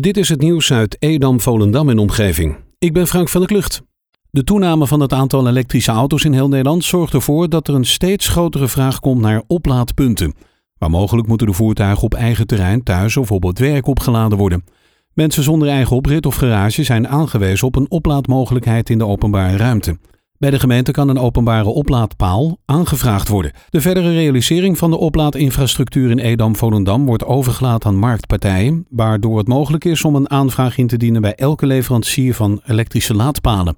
Dit is het nieuws uit Edam, Volendam en omgeving. Ik ben Frank van der Klucht. De toename van het aantal elektrische auto's in heel Nederland zorgt ervoor dat er een steeds grotere vraag komt naar oplaadpunten. Waar mogelijk moeten de voertuigen op eigen terrein, thuis of op het werk opgeladen worden. Mensen zonder eigen oprit of garage zijn aangewezen op een oplaadmogelijkheid in de openbare ruimte. Bij de gemeente kan een openbare oplaadpaal aangevraagd worden. De verdere realisering van de oplaadinfrastructuur in Edam-Volendam wordt overgelaten aan marktpartijen, waardoor het mogelijk is om een aanvraag in te dienen bij elke leverancier van elektrische laadpalen.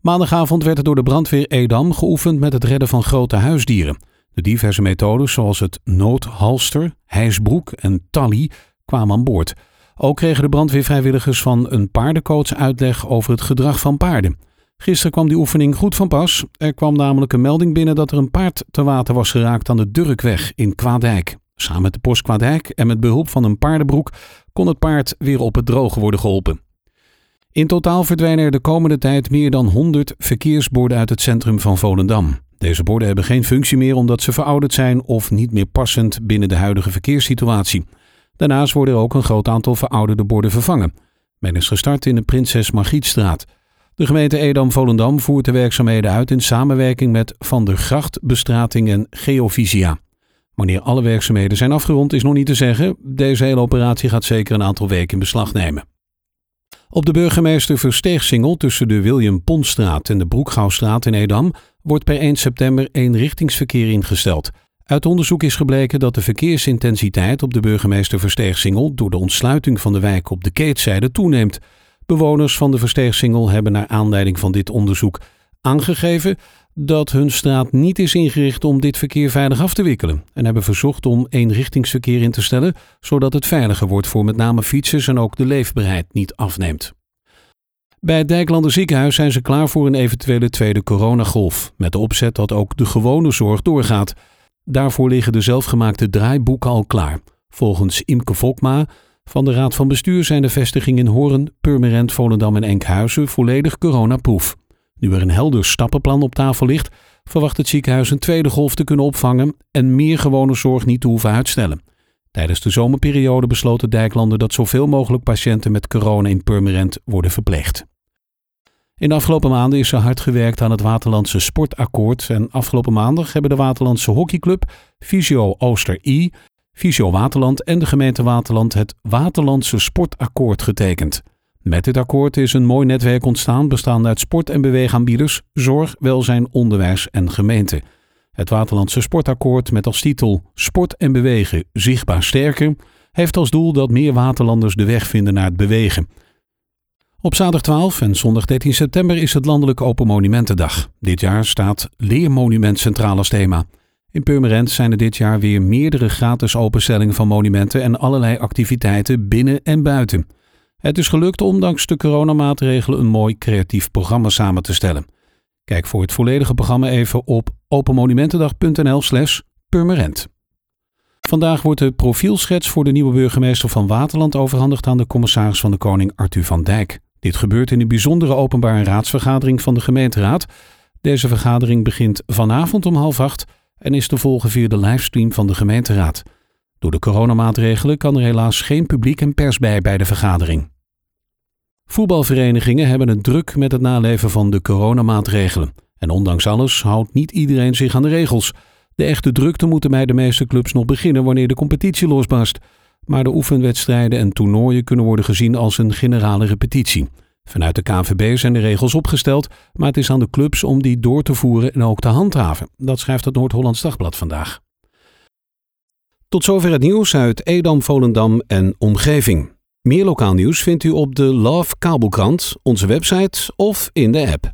Maandagavond werd er door de brandweer Edam geoefend met het redden van grote huisdieren. De diverse methodes zoals het noodhalster, hijsbroek en tally kwamen aan boord. Ook kregen de brandweervrijwilligers van een paardencoach uitleg over het gedrag van paarden. Gisteren kwam die oefening goed van pas. Er kwam namelijk een melding binnen dat er een paard te water was geraakt aan de Durkweg in Kwaadijk. Samen met de post Kwaadijk en met behulp van een paardenbroek kon het paard weer op het droge worden geholpen. In totaal verdwijnen er de komende tijd meer dan 100 verkeersborden uit het centrum van Volendam. Deze borden hebben geen functie meer omdat ze verouderd zijn of niet meer passend binnen de huidige verkeerssituatie. Daarnaast worden er ook een groot aantal verouderde borden vervangen. Men is gestart in de Prinses Margrietstraat. De gemeente Edam-Volendam voert de werkzaamheden uit in samenwerking met Van der Gracht Bestrating en Geovisia. Wanneer alle werkzaamheden zijn afgerond is nog niet te zeggen. Deze hele operatie gaat zeker een aantal weken in beslag nemen. Op de burgemeester Versteegsingel tussen de William Ponstraat en de Broekgouwstraat in Edam wordt per 1 september eenrichtingsverkeer ingesteld. Uit onderzoek is gebleken dat de verkeersintensiteit op de burgemeester Versteegsingel door de ontsluiting van de wijk op de keetzijde toeneemt. Bewoners van de Versteegsingel hebben naar aanleiding van dit onderzoek aangegeven dat hun straat niet is ingericht om dit verkeer veilig af te wikkelen en hebben verzocht om eenrichtingsverkeer in te stellen, zodat het veiliger wordt voor met name fietsers en ook de leefbaarheid niet afneemt. Bij het Dijklander ziekenhuis zijn ze klaar voor een eventuele tweede coronagolf, met de opzet dat ook de gewone zorg doorgaat. Daarvoor liggen de zelfgemaakte draaiboeken al klaar. Volgens Imke Volkma van de Raad van Bestuur zijn de vestigingen in Horen, Purmerend, Volendam en Enkhuizen volledig coronaproof. Nu er een helder stappenplan op tafel ligt, verwacht het ziekenhuis een tweede golf te kunnen opvangen en meer gewone zorg niet te hoeven uitstellen. Tijdens de zomerperiode besloten Dijklanden dat zoveel mogelijk patiënten met corona in Purmerend worden verpleegd. In de afgelopen maanden is er hard gewerkt aan het Waterlandse Sportakkoord en afgelopen maandag hebben de Waterlandse Hockeyclub, Visio Ooster I, Visio Waterland en de gemeente Waterland het Waterlandse Sportakkoord getekend. Met dit akkoord is een mooi netwerk ontstaan bestaande uit sport- en beweegaanbieders, zorg, welzijn, onderwijs en gemeente. Het Waterlandse Sportakkoord met als titel Sport en bewegen zichtbaar sterker heeft als doel dat meer Waterlanders de weg vinden naar het bewegen. Op zaterdag 12 en zondag 13 september is het Landelijk Open Monumentendag. Dit jaar staat Leermonument centraal als thema. In Purmerend zijn er dit jaar weer meerdere gratis openstellingen van monumenten en allerlei activiteiten binnen en buiten. Het is gelukt ondanks de coronamaatregelen een mooi creatief programma samen te stellen. Kijk voor het volledige programma even op openmonumentendag.nl/slash Purmerend. Vandaag wordt de profielschets voor de nieuwe burgemeester van Waterland overhandigd aan de commissaris van de Koning Arthur van Dijk. Dit gebeurt in een bijzondere openbare raadsvergadering van de gemeenteraad. Deze vergadering begint vanavond om half acht en is te volgen via de livestream van de gemeenteraad. Door de coronamaatregelen kan er helaas geen publiek en pers bij bij de vergadering. Voetbalverenigingen hebben het druk met het naleven van de coronamaatregelen. En ondanks alles houdt niet iedereen zich aan de regels. De echte drukte moeten bij de meeste clubs nog beginnen wanneer de competitie losbarst. Maar de oefenwedstrijden en toernooien kunnen worden gezien als een generale repetitie. Vanuit de KNVB zijn de regels opgesteld, maar het is aan de clubs om die door te voeren en ook te handhaven. Dat schrijft het Noord-Hollands Dagblad vandaag. Tot zover het nieuws uit Edam, Volendam en omgeving. Meer lokaal nieuws vindt u op de Love Kabelkrant, onze website of in de app.